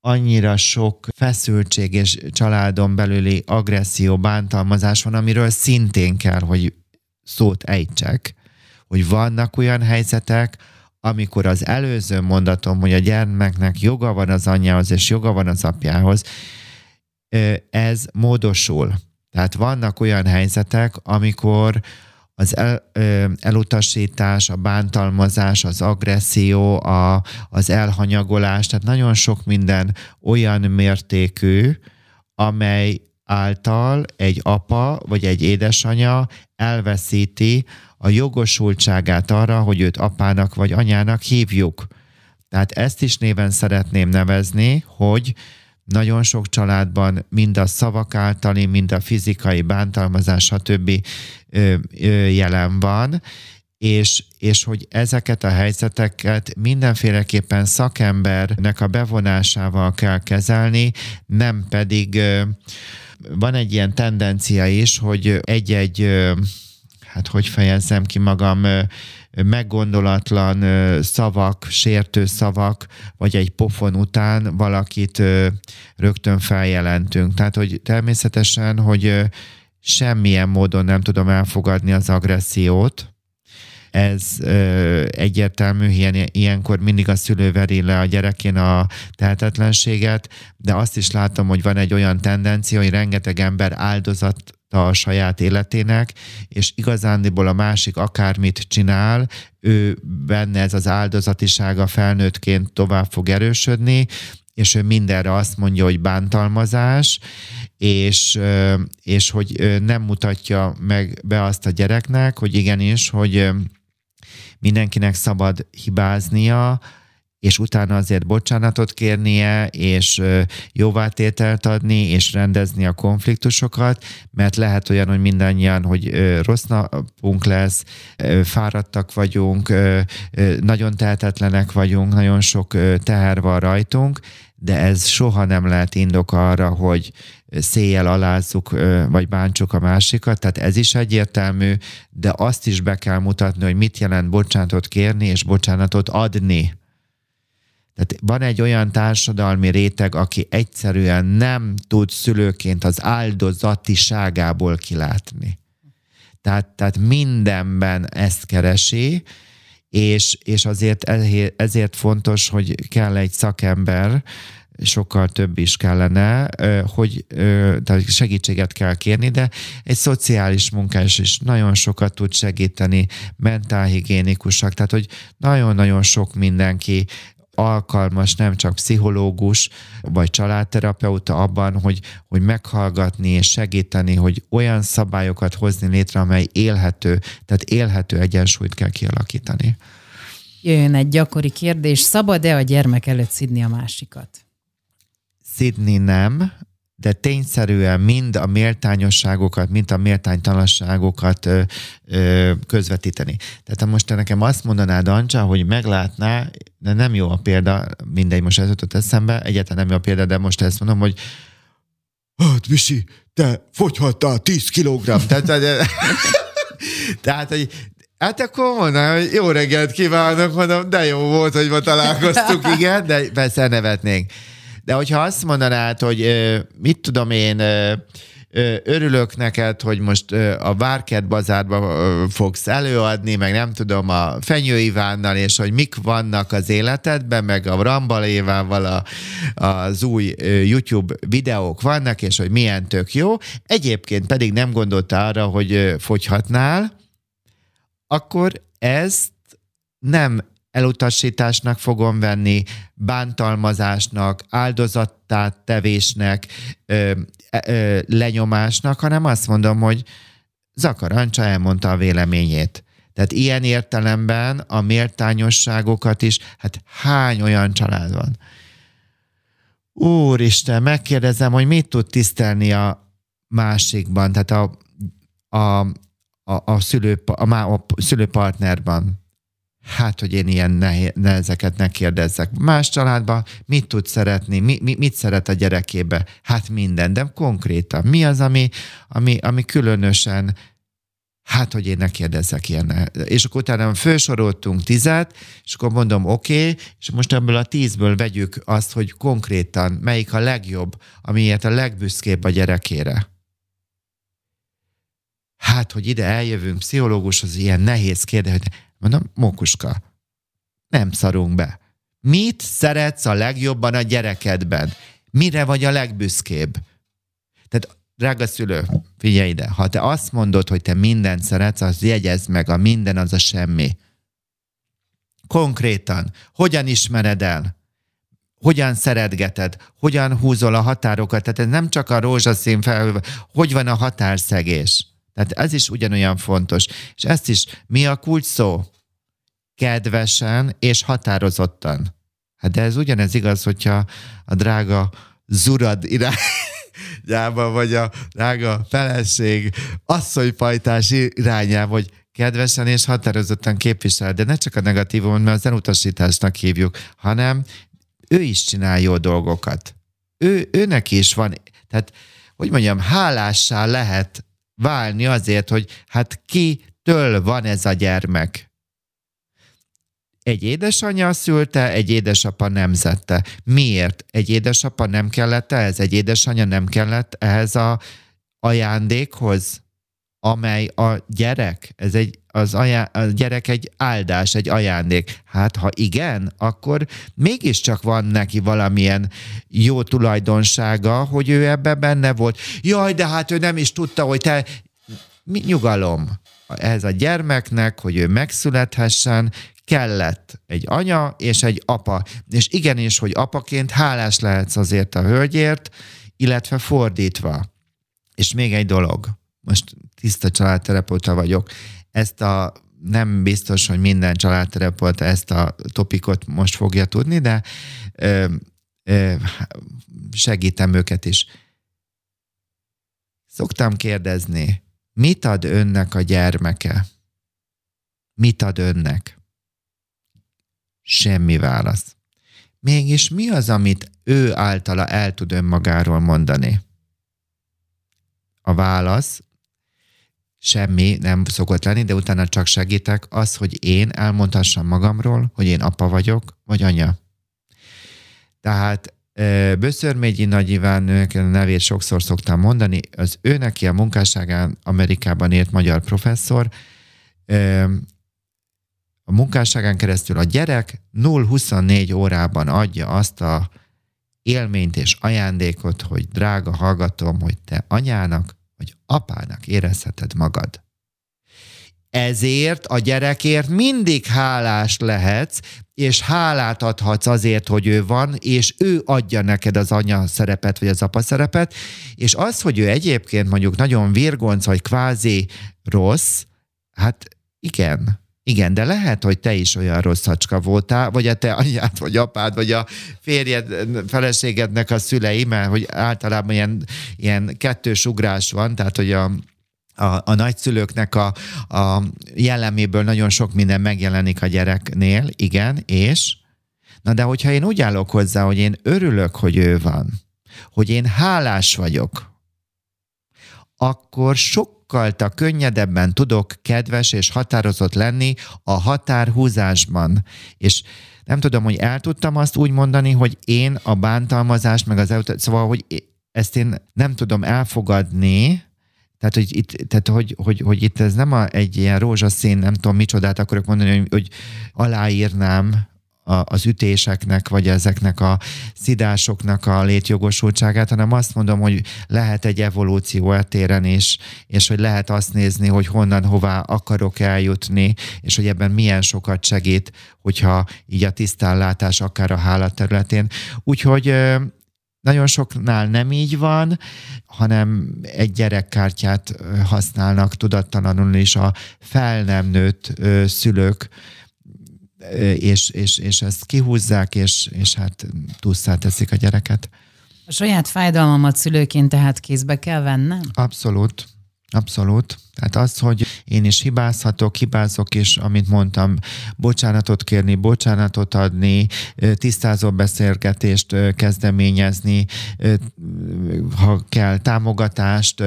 annyira sok feszültség és családon belüli agresszió, bántalmazás van, amiről szintén kell, hogy szót ejtsek, hogy vannak olyan helyzetek, amikor az előző mondatom, hogy a gyermeknek joga van az anyjához és joga van az apjához, ez módosul. Tehát vannak olyan helyzetek, amikor az el, elutasítás, a bántalmazás, az agresszió, a, az elhanyagolás, tehát nagyon sok minden olyan mértékű, amely által egy apa vagy egy édesanya elveszíti a jogosultságát arra, hogy őt apának vagy anyának hívjuk. Tehát ezt is néven szeretném nevezni, hogy nagyon sok családban mind a szavak általi, mind a fizikai bántalmazás, stb. jelen van, és, és hogy ezeket a helyzeteket mindenféleképpen szakembernek a bevonásával kell kezelni, nem pedig van egy ilyen tendencia is, hogy egy-egy hát hogy fejezzem ki magam, meggondolatlan szavak, sértő szavak, vagy egy pofon után valakit rögtön feljelentünk. Tehát, hogy természetesen, hogy semmilyen módon nem tudom elfogadni az agressziót, ez ö, egyértelmű, ilyen, ilyenkor mindig a szülő veri le a gyerekén a tehetetlenséget, de azt is látom, hogy van egy olyan tendencia, hogy rengeteg ember áldozat a saját életének, és igazándiból a másik akármit csinál, ő benne ez az áldozatisága felnőttként tovább fog erősödni, és ő mindenre azt mondja, hogy bántalmazás, és, és hogy nem mutatja meg be azt a gyereknek, hogy igenis, hogy mindenkinek szabad hibáznia, és utána azért bocsánatot kérnie, és jóvátételt adni, és rendezni a konfliktusokat, mert lehet olyan, hogy mindannyian, hogy rossz napunk lesz, fáradtak vagyunk, nagyon tehetetlenek vagyunk, nagyon sok teher van rajtunk, de ez soha nem lehet indok arra, hogy széjjel alázzuk, vagy bántsuk a másikat, tehát ez is egyértelmű, de azt is be kell mutatni, hogy mit jelent bocsánatot kérni, és bocsánatot adni tehát van egy olyan társadalmi réteg, aki egyszerűen nem tud szülőként az áldozatiságából kilátni. Tehát, tehát mindenben ezt keresi, és, és azért ezért fontos, hogy kell egy szakember, sokkal több is kellene, hogy tehát segítséget kell kérni, de egy szociális munkás is nagyon sokat tud segíteni, mentálhigiénikusak, tehát hogy nagyon-nagyon sok mindenki alkalmas nem csak pszichológus vagy családterapeuta abban, hogy, hogy meghallgatni és segíteni, hogy olyan szabályokat hozni létre, amely élhető, tehát élhető egyensúlyt kell kialakítani. Jöjjön egy gyakori kérdés, szabad-e a gyermek előtt szidni a másikat? Szidni nem, de tényszerűen mind a méltányosságokat, mind a méltánytalanságokat ö, közvetíteni. Tehát ha most te nekem azt mondanád, Ancsa, hogy meglátná, de nem jó a példa, mindegy, most ez jutott eszembe, egyáltalán nem jó a példa, de most ezt mondom, hogy hát Visi, te fogyhattál 10 kilogramm. Tehát, tehát, tehát, hogy Hát akkor mondanám, hogy jó reggelt kívánok, mondom, de jó volt, hogy ma találkoztuk, igen, de persze nevetnénk. De hogyha azt mondanád, hogy mit tudom én, örülök neked, hogy most a Várkert bazárba fogsz előadni, meg nem tudom, a Fenyő Ivánnal, és hogy mik vannak az életedben, meg a Rambalévával a, az új YouTube videók vannak, és hogy milyen tök jó. Egyébként pedig nem gondolta arra, hogy fogyhatnál, akkor ezt nem elutasításnak fogom venni, bántalmazásnak, áldozattá tevésnek, ö, ö, lenyomásnak, hanem azt mondom, hogy Zakarancsa elmondta a véleményét. Tehát ilyen értelemben a méltányosságokat is, hát hány olyan család van? Úristen, megkérdezem, hogy mit tud tisztelni a másikban, tehát a, a, a, a, szülő, a, a szülőpartnerban hát, hogy én ilyen nehezeket ne kérdezzek. Más családban mit tud szeretni, mi, mi, mit szeret a gyerekébe? Hát minden, de konkrétan. Mi az, ami, ami, ami különösen Hát, hogy én ne kérdezzek ilyen. És akkor utána felsoroltunk tizet, és akkor mondom, oké, okay, és most ebből a tízből vegyük azt, hogy konkrétan melyik a legjobb, amiért a legbüszkébb a gyerekére. Hát, hogy ide eljövünk pszichológushoz, ilyen nehéz kérdés, Mondom, mókuska, nem szarunk be. Mit szeretsz a legjobban a gyerekedben? Mire vagy a legbüszkébb? Tehát, drága szülő, figyelj ide, ha te azt mondod, hogy te mindent szeretsz, az jegyezd meg, a minden az a semmi. Konkrétan, hogyan ismered el? Hogyan szeretgeted? Hogyan húzol a határokat? Tehát ez nem csak a rózsaszín fel, hogy van a határszegés? Tehát ez is ugyanolyan fontos. És ezt is, mi a kulcs szó? Kedvesen és határozottan. Hát de ez ugyanez igaz, hogyha a drága zurad irányába, vagy a drága feleség asszonyfajtás irányába, hogy kedvesen és határozottan képvisel, de ne csak a negatívum, mert az elutasításnak hívjuk, hanem ő is csinál jó dolgokat. Ő, őnek is van, tehát hogy mondjam, hálássá lehet válni azért, hogy hát kitől van ez a gyermek. Egy édesanyja szülte, egy édesapa nemzette. Miért? Egy édesapa nem kellett ehhez, egy édesanyja nem kellett ehhez a ajándékhoz, amely a gyerek, ez egy, az ajá, a gyerek egy áldás, egy ajándék. Hát ha igen, akkor mégiscsak van neki valamilyen jó tulajdonsága, hogy ő ebbe benne volt. Jaj, de hát ő nem is tudta, hogy te... Mi, nyugalom. Ez a gyermeknek, hogy ő megszülethessen, kellett egy anya és egy apa. És igenis, hogy apaként hálás lehetsz azért a hölgyért, illetve fordítva. És még egy dolog, most tiszta családterapeuta vagyok, ezt a nem biztos, hogy minden családterapeuta ezt a topikot most fogja tudni, de ö, ö, segítem őket is. Szoktam kérdezni, mit ad önnek a gyermeke? Mit ad önnek? Semmi válasz. Mégis mi az, amit ő általa el tud önmagáról mondani? A válasz semmi nem szokott lenni, de utána csak segítek az, hogy én elmondhassam magamról, hogy én apa vagyok, vagy anya. Tehát Böszörmégyi Nagy Iván nevét sokszor szoktam mondani, az ő neki a munkásságán Amerikában ért magyar professzor, a munkásságán keresztül a gyerek 0-24 órában adja azt a élményt és ajándékot, hogy drága hallgatom, hogy te anyának vagy apának érezheted magad. Ezért a gyerekért mindig hálás lehetsz, és hálát adhatsz azért, hogy ő van, és ő adja neked az anya szerepet, vagy az apa szerepet, és az, hogy ő egyébként mondjuk nagyon virgonc, vagy kvázi rossz, hát igen, Igen, de lehet, hogy te is olyan rossz szacska voltál, vagy a te anyád, vagy apád, vagy a férjed, feleségednek a szülei, mert hogy általában ilyen, ilyen kettős ugrás van, tehát hogy a, a, a nagyszülőknek a, a jelleméből nagyon sok minden megjelenik a gyereknél, igen, és? Na de hogyha én úgy állok hozzá, hogy én örülök, hogy ő van, hogy én hálás vagyok, akkor sokkal könnyedebben tudok kedves és határozott lenni a határhúzásban. És nem tudom, hogy el tudtam azt úgy mondani, hogy én a bántalmazást, meg az szóval, hogy ezt én nem tudom elfogadni, tehát, hogy itt, tehát hogy, hogy, hogy itt ez nem a, egy ilyen rózsaszín, nem tudom micsodát akarok mondani, hogy, hogy aláírnám a, az ütéseknek, vagy ezeknek a szidásoknak a létjogosultságát, hanem azt mondom, hogy lehet egy evolúció eltéren is, és hogy lehet azt nézni, hogy honnan, hová akarok eljutni, és hogy ebben milyen sokat segít, hogyha így a tisztánlátás akár a hála területén. Úgyhogy nagyon soknál nem így van, hanem egy gyerekkártyát használnak tudattalanul is a fel nem nőtt szülők, és, és, és ezt kihúzzák, és, és hát túlszá teszik a gyereket. A saját fájdalmamat szülőként tehát kézbe kell vennem? Abszolút. Abszolút. Tehát az, hogy én is hibázhatok, hibázok, és amit mondtam, bocsánatot kérni, bocsánatot adni, tisztázó beszélgetést kezdeményezni, ha kell támogatást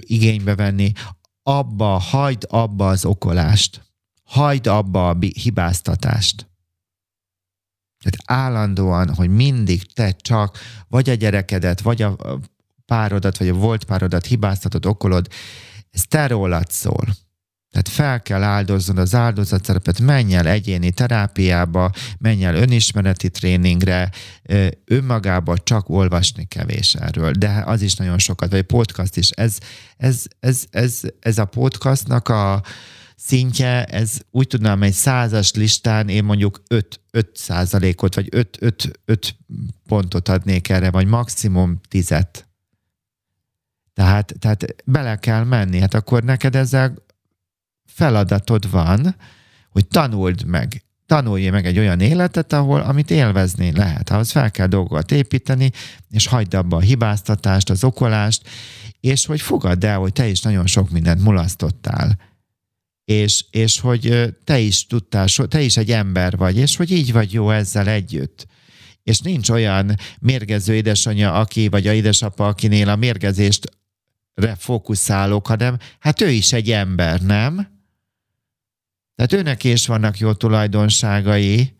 igénybe venni, abba, hagyd abba az okolást hagyd abba a hibáztatást. Tehát állandóan, hogy mindig te csak vagy a gyerekedet, vagy a párodat, vagy a volt párodat hibáztatod, okolod, ez te rólad szól. Tehát fel kell áldoznod az áldozatszerepet, menj el egyéni terápiába, menj el önismereti tréningre, önmagába csak olvasni kevés erről, de az is nagyon sokat, vagy podcast is. Ez, ez, ez, ez, ez a podcastnak a, szintje, ez úgy tudnám, egy százas listán én mondjuk 5, 5 százalékot, vagy 5, 5, 5 pontot adnék erre, vagy maximum 10 tehát, tehát bele kell menni, hát akkor neked ezzel feladatod van, hogy tanuld meg, tanulj meg egy olyan életet, ahol, amit élvezni lehet. Ahhoz fel kell dolgokat építeni, és hagyd abba a hibáztatást, az okolást, és hogy fogadd el, hogy te is nagyon sok mindent mulasztottál és, és hogy te is tudtál, te is egy ember vagy, és hogy így vagy jó ezzel együtt. És nincs olyan mérgező édesanyja, aki, vagy a édesapa, akinél a mérgezést fókuszálok, hanem hát ő is egy ember, nem? Tehát őnek is vannak jó tulajdonságai,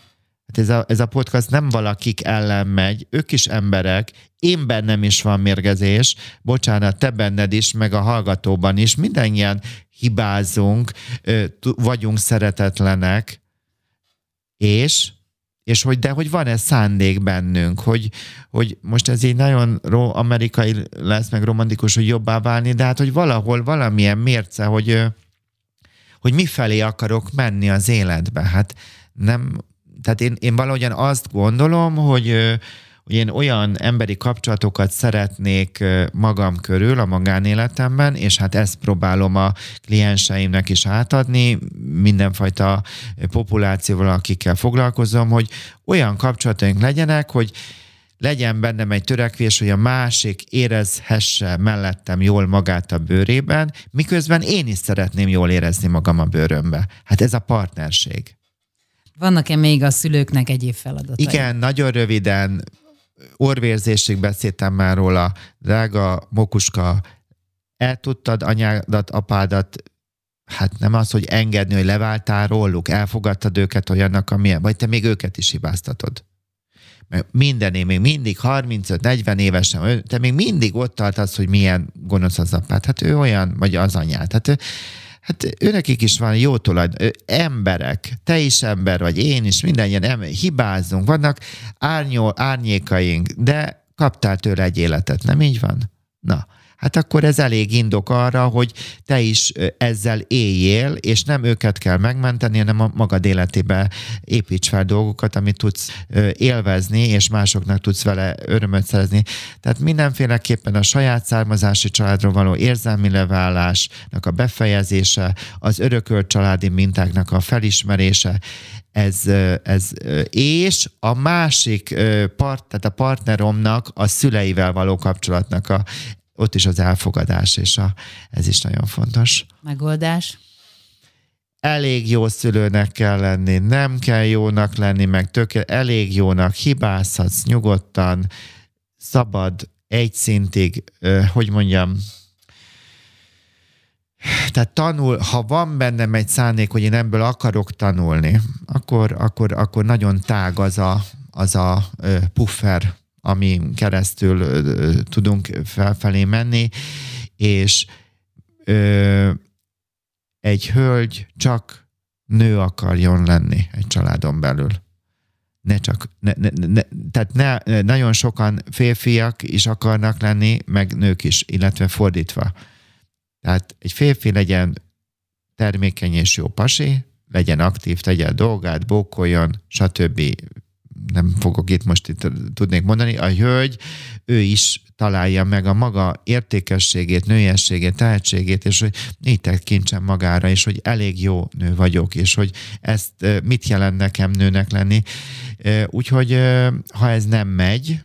Hát ez a, ez a podcast nem valakik ellen megy, ők is emberek, én bennem is van mérgezés, bocsánat, te benned is, meg a hallgatóban is, mindennyien hibázunk, vagyunk szeretetlenek, és és hogy de hogy van-e szándék bennünk, hogy, hogy most ez így nagyon amerikai lesz, meg romantikus, hogy jobbá válni, de hát, hogy valahol valamilyen mérce, hogy, hogy mifelé akarok menni az életbe. Hát nem, tehát én, én valahogyan azt gondolom, hogy, hogy én olyan emberi kapcsolatokat szeretnék magam körül a magánéletemben, és hát ezt próbálom a klienseimnek is átadni, mindenfajta populációval, akikkel foglalkozom, hogy olyan kapcsolataink legyenek, hogy legyen bennem egy törekvés, hogy a másik érezhesse mellettem jól magát a bőrében, miközben én is szeretném jól érezni magam a bőrömbe. Hát ez a partnerség. Vannak-e még a szülőknek egyéb feladatai? Igen, nagyon röviden, orvérzésig beszéltem már róla, drága Mokuska, el tudtad anyádat, apádat, hát nem az, hogy engedni, hogy leváltál róluk, elfogadtad őket olyannak, amilyen, vagy te még őket is hibáztatod. Mert mindené még mindig 35-40 évesen, te még mindig ott tartasz, hogy milyen gonosz az apád. Hát ő olyan, vagy az anyát. Hát Hát őnekik is van jó tulajdon, emberek, te is ember vagy, én is, ilyen ember, hibázunk, vannak árnyó, árnyékaink, de kaptál tőle egy életet, nem így van? Na, hát akkor ez elég indok arra, hogy te is ezzel éljél, és nem őket kell megmenteni, hanem a magad életébe építs fel dolgokat, amit tudsz élvezni, és másoknak tudsz vele örömöt szerezni. Tehát mindenféleképpen a saját származási családról való érzelmi leválásnak a befejezése, az örökölt családi mintáknak a felismerése, ez, ez, és a másik part, tehát a partneromnak a szüleivel való kapcsolatnak a, ott is az elfogadás, és a, ez is nagyon fontos. Megoldás? elég jó szülőnek kell lenni, nem kell jónak lenni, meg tök, elég jónak, hibázhatsz nyugodtan, szabad, egy szintig, hogy mondjam, tehát tanul, ha van bennem egy szándék, hogy én ebből akarok tanulni, akkor, akkor, akkor nagyon tág az a, az a puffer, ami keresztül tudunk felfelé menni, és ö, egy hölgy csak nő akarjon lenni egy családon belül. Ne csak, ne, ne, ne, tehát ne, nagyon sokan férfiak is akarnak lenni, meg nők is, illetve fordítva. Tehát egy férfi legyen termékeny és jó pasi, legyen aktív, tegye a dolgát, bókoljon, stb. Nem fogok itt most itt tudnék mondani. A hölgy, ő is találja meg a maga értékességét, nőiességét, tehetségét, és hogy így tekintsem magára, és hogy elég jó nő vagyok, és hogy ezt mit jelent nekem nőnek lenni. Úgyhogy ha ez nem megy,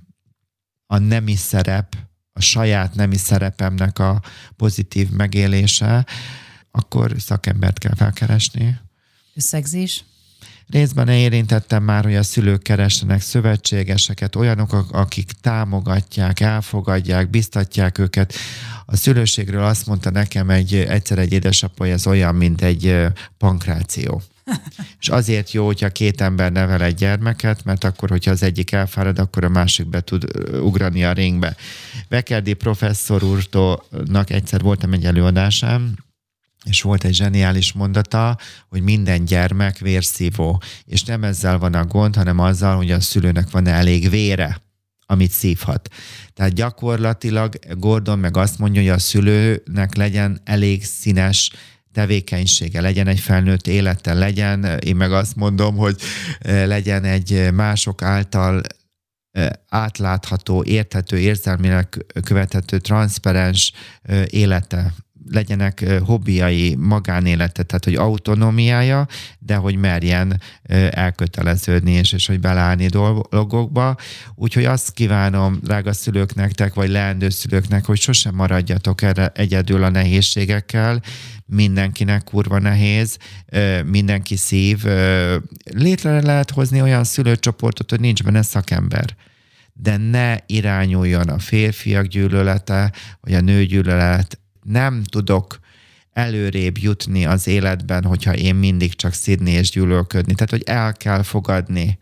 a nemi szerep, a saját nemi szerepemnek a pozitív megélése, akkor szakembert kell felkeresni. Összegzés? Részben érintettem már, hogy a szülők keressenek szövetségeseket, olyanok, akik támogatják, elfogadják, biztatják őket. A szülőségről azt mondta nekem egy, egyszer egy édesapa, hogy ez olyan, mint egy pankráció. És azért jó, hogyha két ember nevel egy gyermeket, mert akkor, hogyha az egyik elfárad, akkor a másik be tud ugrani a ringbe. Vekerdi professzor úrtónak egyszer voltam egy előadásán, és volt egy zseniális mondata, hogy minden gyermek vérszívó, és nem ezzel van a gond, hanem azzal, hogy a szülőnek van elég vére, amit szívhat. Tehát gyakorlatilag Gordon meg azt mondja, hogy a szülőnek legyen elég színes tevékenysége, legyen egy felnőtt élete, legyen, én meg azt mondom, hogy eh, legyen egy mások által eh, átlátható, érthető, érzelmileg követhető, transzparens eh, élete legyenek hobbiai, magánélete, tehát hogy autonómiája, de hogy merjen elköteleződni, és, és hogy beleállni dolgokba. Úgyhogy azt kívánom, drága szülők nektek, vagy leendő szülőknek, hogy sosem maradjatok erre egyedül a nehézségekkel, mindenkinek kurva nehéz, mindenki szív. Létre lehet hozni olyan szülőcsoportot, hogy nincs benne szakember de ne irányuljon a férfiak gyűlölete, vagy a nő gyűlölet nem tudok előrébb jutni az életben, hogyha én mindig csak szidni és gyűlölködni. Tehát, hogy el kell fogadni,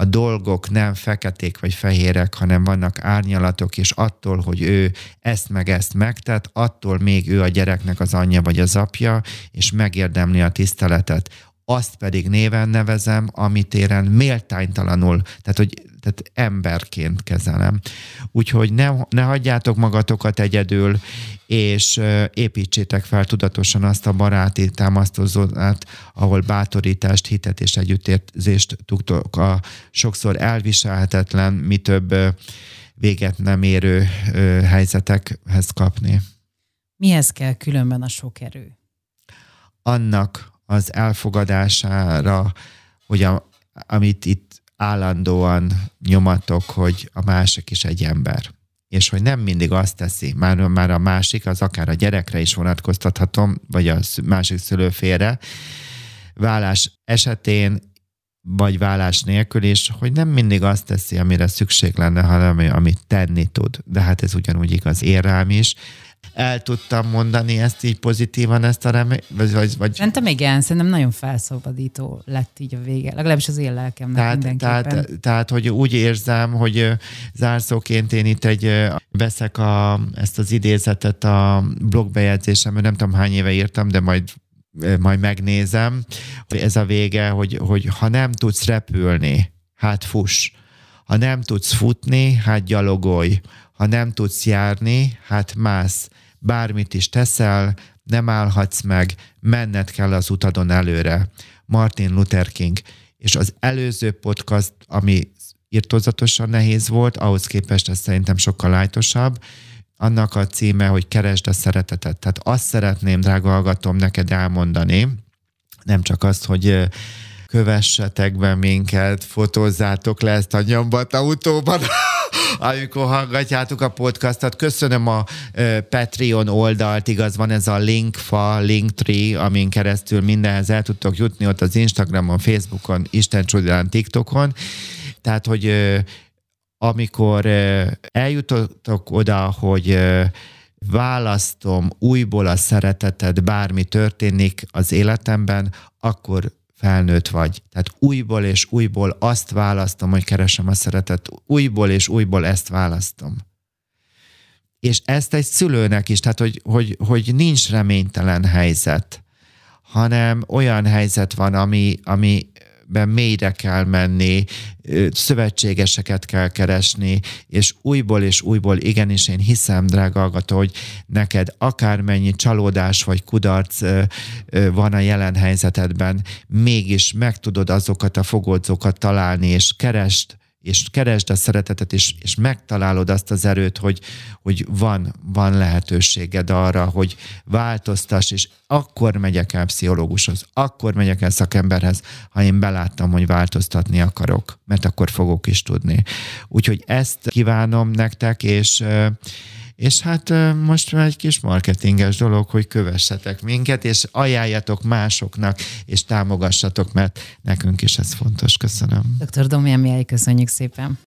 a dolgok nem feketék vagy fehérek, hanem vannak árnyalatok, és attól, hogy ő ezt meg ezt megtett, attól még ő a gyereknek az anyja vagy az apja, és megérdemli a tiszteletet azt pedig néven nevezem, amit éren méltánytalanul, tehát hogy tehát emberként kezelem. Úgyhogy ne, ne hagyjátok magatokat egyedül, és építsétek fel tudatosan azt a baráti támasztózónát, ahol bátorítást, hitet és együttérzést tudtok a sokszor elviselhetetlen, mi több véget nem érő helyzetekhez kapni. Mihez kell különben a sok erő? Annak, az elfogadására, hogy a, amit itt állandóan nyomatok, hogy a másik is egy ember. És hogy nem mindig azt teszi, már, már a másik, az akár a gyerekre is vonatkoztathatom, vagy a másik szülőfélre, vállás esetén, vagy vállás nélkül is, hogy nem mindig azt teszi, amire szükség lenne, hanem amit tenni tud. De hát ez ugyanúgy igaz én rám is el tudtam mondani ezt így pozitívan, ezt a remény, vagy, vagy, vagy... Szerintem igen, szerintem nagyon felszabadító lett így a vége, legalábbis az én lelkemnek tehát, mindenképpen. Tehát, tehát, hogy úgy érzem, hogy zárszóként én itt egy veszek a, ezt az idézetet a blogbejegyzésemben, nem tudom hány éve írtam, de majd majd megnézem, hogy ez a vége, hogy, hogy ha nem tudsz repülni, hát fuss Ha nem tudsz futni, hát gyalogolj. Ha nem tudsz járni, hát mász. Bármit is teszel, nem állhatsz meg, menned kell az utadon előre. Martin Luther King. És az előző podcast, ami írtózatosan nehéz volt, ahhoz képest ez szerintem sokkal lájtosabb, annak a címe, hogy keresd a szeretetet. Tehát azt szeretném, drága hallgatom, neked elmondani, nem csak azt, hogy kövessetek be minket, fotózzátok le ezt a nyombat autóban, amikor hallgatjátok a podcastot. Köszönöm a Patreon oldalt, igaz, van ez a linkfa, linktree, amin keresztül mindenhez el tudtok jutni ott az Instagramon, Facebookon, Isten csodálán, TikTokon. Tehát, hogy amikor eljutottok oda, hogy választom újból a szeretetet, bármi történik az életemben, akkor felnőtt vagy. Tehát újból és újból azt választom, hogy keresem a szeretet. Újból és újból ezt választom. És ezt egy szülőnek is, tehát hogy, hogy, hogy nincs reménytelen helyzet, hanem olyan helyzet van, ami, ami ben mélyre kell menni, szövetségeseket kell keresni, és újból és újból, igenis én hiszem, drága hallgató, hogy neked akármennyi csalódás vagy kudarc van a jelen helyzetedben, mégis meg tudod azokat a fogódzókat találni, és kerest és keresd a szeretetet, és, és megtalálod azt az erőt, hogy, hogy van, van lehetőséged arra, hogy változtass, és akkor megyek el pszichológushoz, akkor megyek el szakemberhez, ha én beláttam, hogy változtatni akarok, mert akkor fogok is tudni. Úgyhogy ezt kívánom nektek, és és hát most már egy kis marketinges dolog, hogy kövessetek minket, és ajánljatok másoknak, és támogassatok, mert nekünk is ez fontos. Köszönöm. Dr. Domján Mihály, köszönjük szépen.